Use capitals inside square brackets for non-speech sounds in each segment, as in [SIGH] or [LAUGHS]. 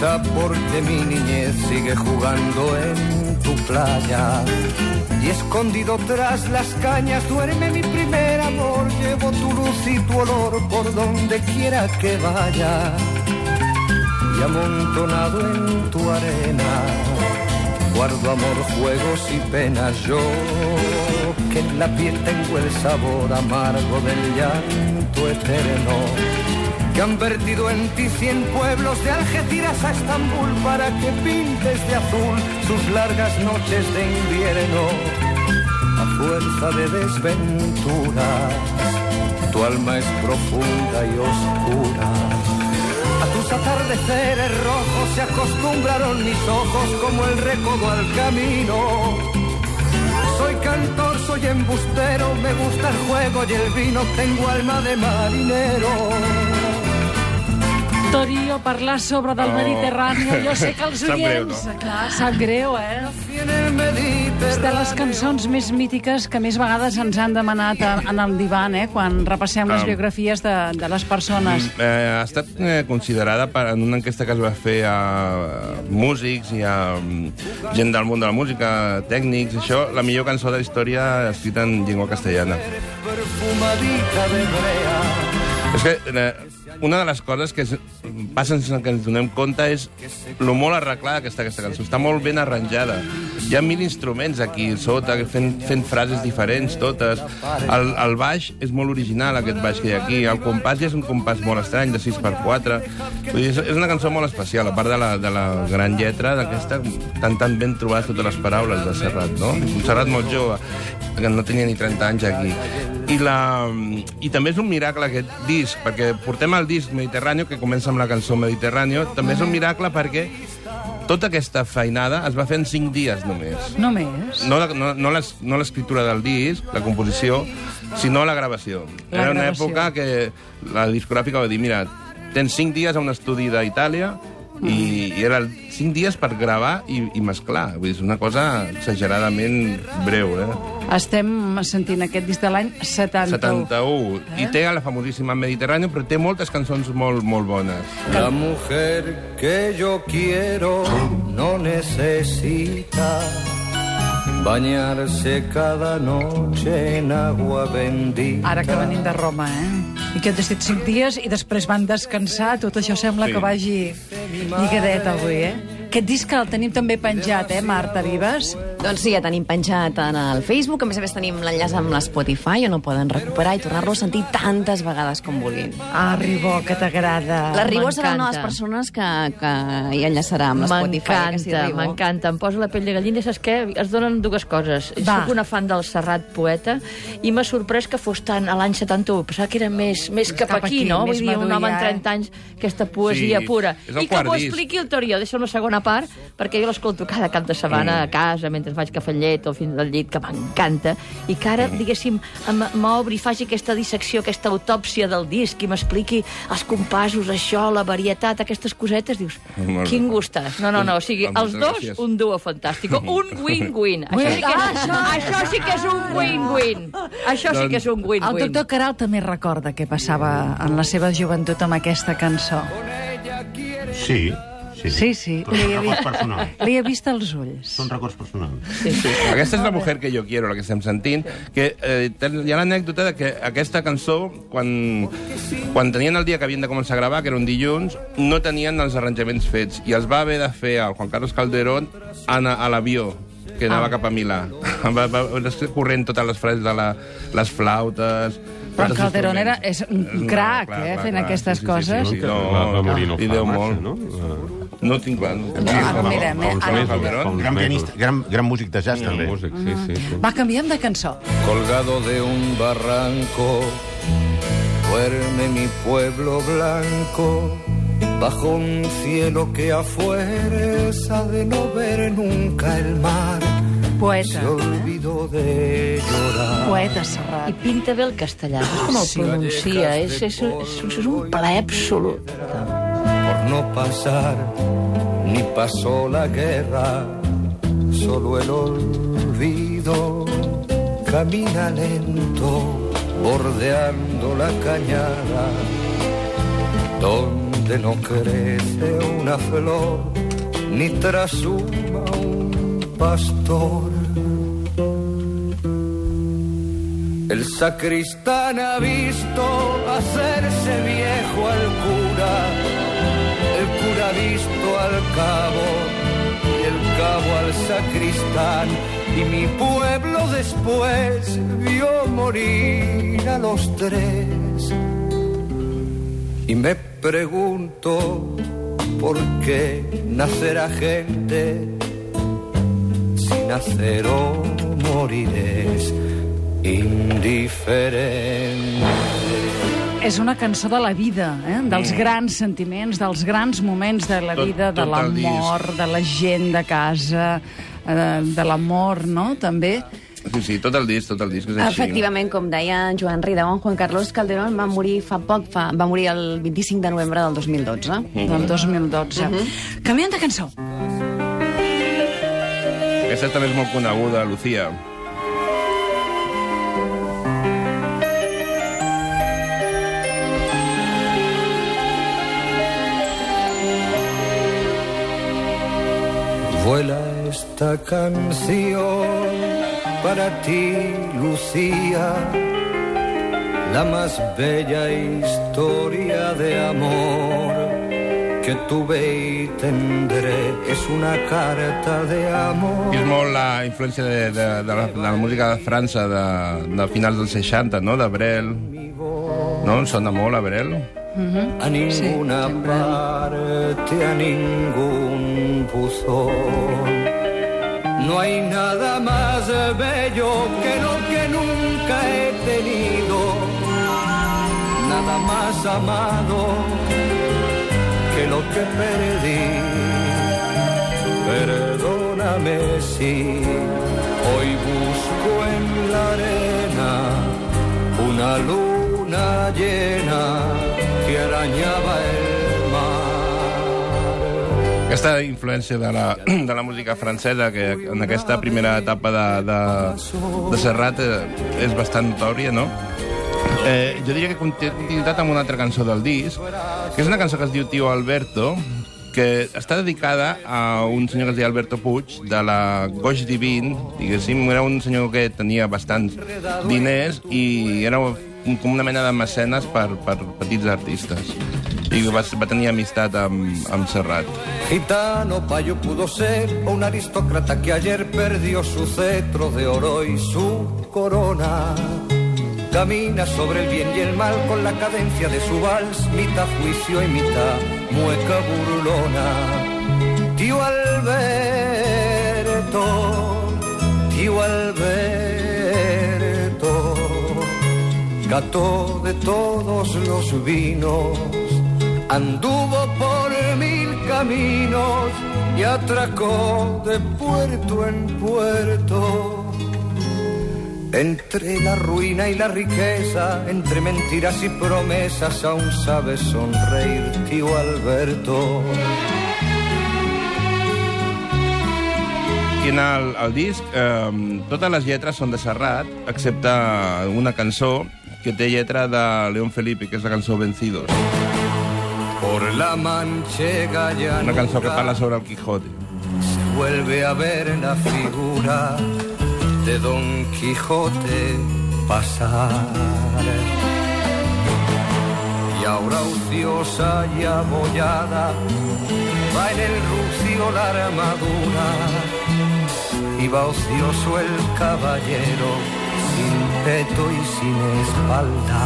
porque mi niñez sigue jugando en tu playa. Y escondido tras las cañas duerme mi primer amor. Llevo tu luz y tu olor por donde quiera que vaya. Y amontonado en tu arena, guardo amor, juegos y penas. Yo que en la piel tengo el sabor amargo del llanto eterno que han vertido en ti cien pueblos de Algeciras a Estambul para que pintes de azul sus largas noches de invierno. A fuerza de desventuras, tu alma es profunda y oscura. A tus atardeceres rojos se acostumbraron mis ojos como el recodo al camino. Soy cantor, soy embustero, me gusta el juego y el vino, tengo alma de marinero. Torio, parlar sobre del Oh. Mediterrani, jo sé que els Sap greu, oients... no? Clar, sap greu, eh? És de les cançons més mítiques que més vegades ens han demanat a- en el divan, eh? Quan repassem les Ah. biografies de, de les persones. Eh, ha estat eh, considerada per, en una enquesta que es va fer a músics i a mm, gent del món de la música, tècnics, això, la millor cançó de la història escrita en llengua castellana. És que eh, una de les coses que passa sense que ens donem compte és lo molt arreglada que està aquesta cançó. Està molt ben arranjada. Hi ha mil instruments aquí sota, fent, fent frases diferents totes. El, el baix és molt original, aquest baix que hi ha aquí. El compàs ja és un compàs molt estrany, de 6x4. Vull dir, és, és una cançó molt especial, a part de la, de la gran lletra d'aquesta, tan tan ben trobades totes les paraules de Serrat, no? Un Serrat molt jove, que no tenia ni 30 anys aquí. I, la, I també és un miracle aquest disc, perquè portem el disc Mediterrani, que comença amb la cançó Mediterrani, també és un miracle perquè tota aquesta feinada es va fer en 5 dies només. Només. No, la- no, no l'escriptura del disc, la composició, sinó la gravació. La Era una gravació. època que la discogràfica va dir, mira, tens 5 dies a un estudi d'Itàlia i, i era 5 dies per gravar i, i mesclar. Vull dir, és una cosa exageradament breu, eh? Estem sentint aquest disc de l'any 71. 71. I té la famosíssima Mediterrani, però té moltes cançons molt, molt bones. La mujer que yo quiero no necesita bañarse cada noche en agua bendita. Ara que venim de Roma, eh? I que han estat cinc dies i després van descansar. Tot això sembla Sí. que vagi lligadet avui, eh? Aquest disc el tenim també penjat, eh, Marta Vives? Doncs sí, ja tenim penjat en el Facebook, a més a més tenim l'enllaç amb l'Spotify, on el poden recuperar i tornar-lo a sentir tantes vegades com vulguin. Ah, Ribó, que t'agrada. La Ribó serà una de les m'encanta. persones que, que hi enllaçarà amb l'Spotify. eh, que sí, M'encanta, m'encanta. Em posa la pell de gallina i saps què? Es donen dues coses. Va. Soc una fan del Serrat Poeta i m'ha sorprès que fos tant a l'any 71. Pensava que era més, més cap, Cap aquí, aquí, no? més Vull dir, un home amb 30 anys, aquesta poesia Sí, pura. I que m'ho expliqui el Torió. Deixa'm la segona part, perquè jo l'escolto cada cap de setmana Mm. a casa, mentre vaig cafè amb llet o fins al llit, que m'encanta. I que ara, diguéssim, m'obri i faci aquesta dissecció, aquesta autòpsia del disc i m'expliqui els compassos, això, la varietat, aquestes cosetes, dius, Molt bé. quin gustas. No, no, no, o sigui, Doncs els dos, gràcies. un duo fantàstic. [LAUGHS] Un win-win. Això, sí que és, això sí que és un win-win. Això sí que és un El win-win. doctor Caral també recorda què passava en la seva joventut amb aquesta cançó. Sí, sí. Sí, sí. Però són records personals. Li he vist els ulls. Són records personals. Sí, sí. Aquesta és la mujer que jo quiero, la que estem sentint, que eh, hi ha l'anècdota de que aquesta cançó, quan, quan tenien el dia que havien de començar a gravar, que era un dilluns, no tenien els arranjaments fets, i els va haver de fer el Juan Carlos Calderón a, a l'avió que anava Ah. cap a Milà. Va, va, va corrent totes les frases de la, les flautes... Però els Calderón era- és un No, crac, eh, fent aquestes coses. Sí, sí, sí, no, no li fa deu massa, molt. no? Uh, No tinc clar. No, mirem, eh, ara mesos, mirem. uns Gran, pianista, gran, gran músic de jazz, també. Músic, sí, sí, sí. Va, canviem de cançó. Colgado de un barranco, duerme mi pueblo blanco, bajo un cielo que a fuerza de no ver nunca el mar, Poeta. olvidó de llorar. Poeta Serrat. I pinta bé el castellà, és com el pronuncia, és, és, és, és un plaer absolut. por no pasar, ni pasó la guerra, solo el olvido camina lento, bordeando la cañada, donde donde no crece una flor, ni trasuma un pastor. El sacristán ha visto hacerse viejo al cura, el cura ha visto al cabo y el cabo al sacristán. Y mi pueblo después vio morir a los tres. Y me pregunto por qué nacerá gente nacer o morir es indiferent. És una cançó de la vida, eh? dels grans sentiments, dels grans moments de la Tot- vida, de tot el disc. l'amor, de la gent de casa, eh, de l'amor, no?, també. Sí, sí, tot el disc, tot el disc és així. Efectivament, com deia en Joan Ridao, en Juan Carlos Calderón va morir fa poc, fa, va morir el 25 de novembre del 2012. Del 2012. Canviant de cançó. Aquesta també és molt coneguda, Lucía. Vuela esta canción para ti, Lucía, la más bella historia de amor que tuve y tendré. Es una carta de amor. És molt la influència de, de, de, la, de la música de França de, de finals dels 60, no?, de Brel. No? Sona molt a Brel? a ninguna parte, a ningún buzón. No hay nada más bello que lo que nunca he tenido, nada más amado que lo que perdí. Perdóname si hoy busco en la arena una luna llena que arañaba el mar. Aquesta influència de la, de la música francesa, que en aquesta primera etapa de, de, de Serrat eh, és bastant notòria, no? Eh, jo diria que continuïtat amb una altra cançó del disc, que és una cançó que es diu Tio Alberto, que està dedicada a un senyor que es deia Alberto Puig, de la Goix Divin, diguéssim, era un senyor que tenia bastants diners i era com una mena de mecenes per, per petits artistes. I va, va tenir amistat amb, amb Serrat. Gitano payo pudo ser un aristócrata que ayer perdió su cetro de oro y su corona. Camina sobre el bien y el mal con la cadencia de su vals, mitad juicio y mitad mueca burlona. Tío Alberto, tío Alberto, cató de todos los vinos, anduvo por mil caminos y atracó de puerto en puerto. Entre la ruina y la riqueza, entre mentiras y promesas, aún sabes sonreír, tío Alberto. Aquí en el, el disc, eh, totes les lletres són de Serrat, excepte una cançó que té lletra de León Felipe, que és la cançó Vencidos. Por la manchega ya Una cançó que parla sobre el Quijote. se vuelve a ver la figura de Don Quijote pasar. Y ahora ociosa y abollada va en el rucio la armadura y va ocioso el caballero sin peto y sin espalda.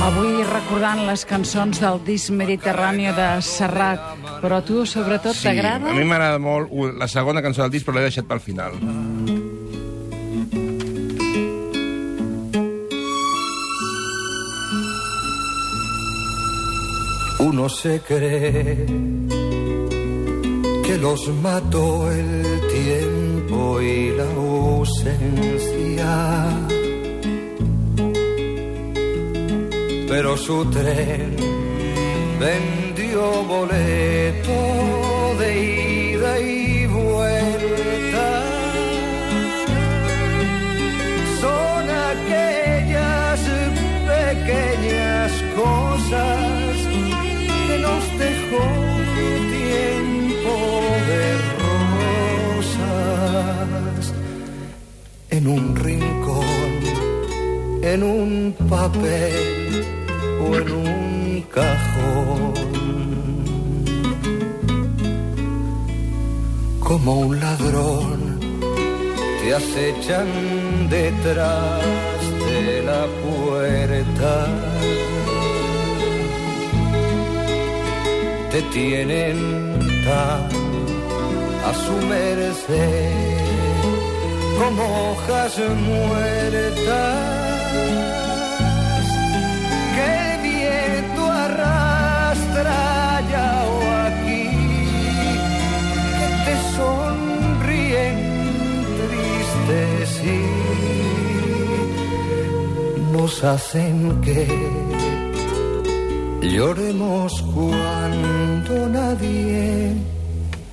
Avui recordant les cançons del disc Mediterrani de Serrat, però a tu, sobretot, a t'agrada? mi m'agrada molt la segona cançó del disc, però l'he deixat pel final. Uno se cree que los mató el tiempo y la ausencia. Pero su tren vendió boleto de ida en un papel o en un cajón. Como un ladrón te acechan detrás de la puerta. Te tienen tan a su merced como hojas muertas nos hacen que lloremos cuando nadie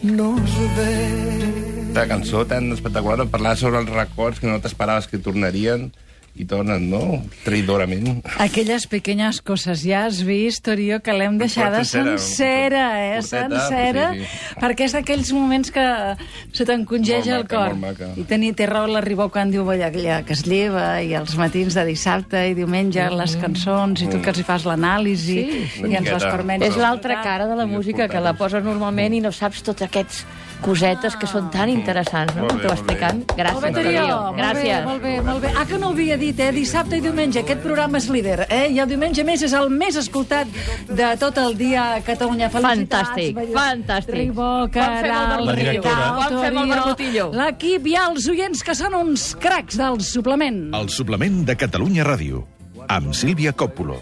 nos ve. Aquesta cançó tan espectacular on parlava sobre els records que no t'esperaves que tornarien i tornen, no? Traïdorament. Aquelles pequeñas coses. Ja has vist, Orió, que l'hem deixada sencera, eh? Sencera. sí, sí. Perquè és d'aquells moments que se t'encongeja el cor. I tenir, té raó la Ribó quan diu allà que es lleva i els matins de dissabte i diumenge les cançons i tu que els hi fas l'anàlisi Sí, i ens les permets. És l'altra cara de la música, que la poses normalment i no saps tots aquests cosetes que són tan interessants, no? Molt Com bé, t'ho bé. explicant. Molt bé, Gràcies. Molt bé, Gràcies. molt bé, molt bé. Ah, que no ho havia dit, eh? Dissabte i diumenge. Aquest programa és líder, eh? I el diumenge més és el més escoltat de tot el dia a Catalunya. Felicitats. Fantàstic, fantàstic. Ribó, Caral, barbotillo? L'equip i els oients que són uns cracs del suplement. El suplement de Catalunya Ràdio, amb Sílvia Còpolo.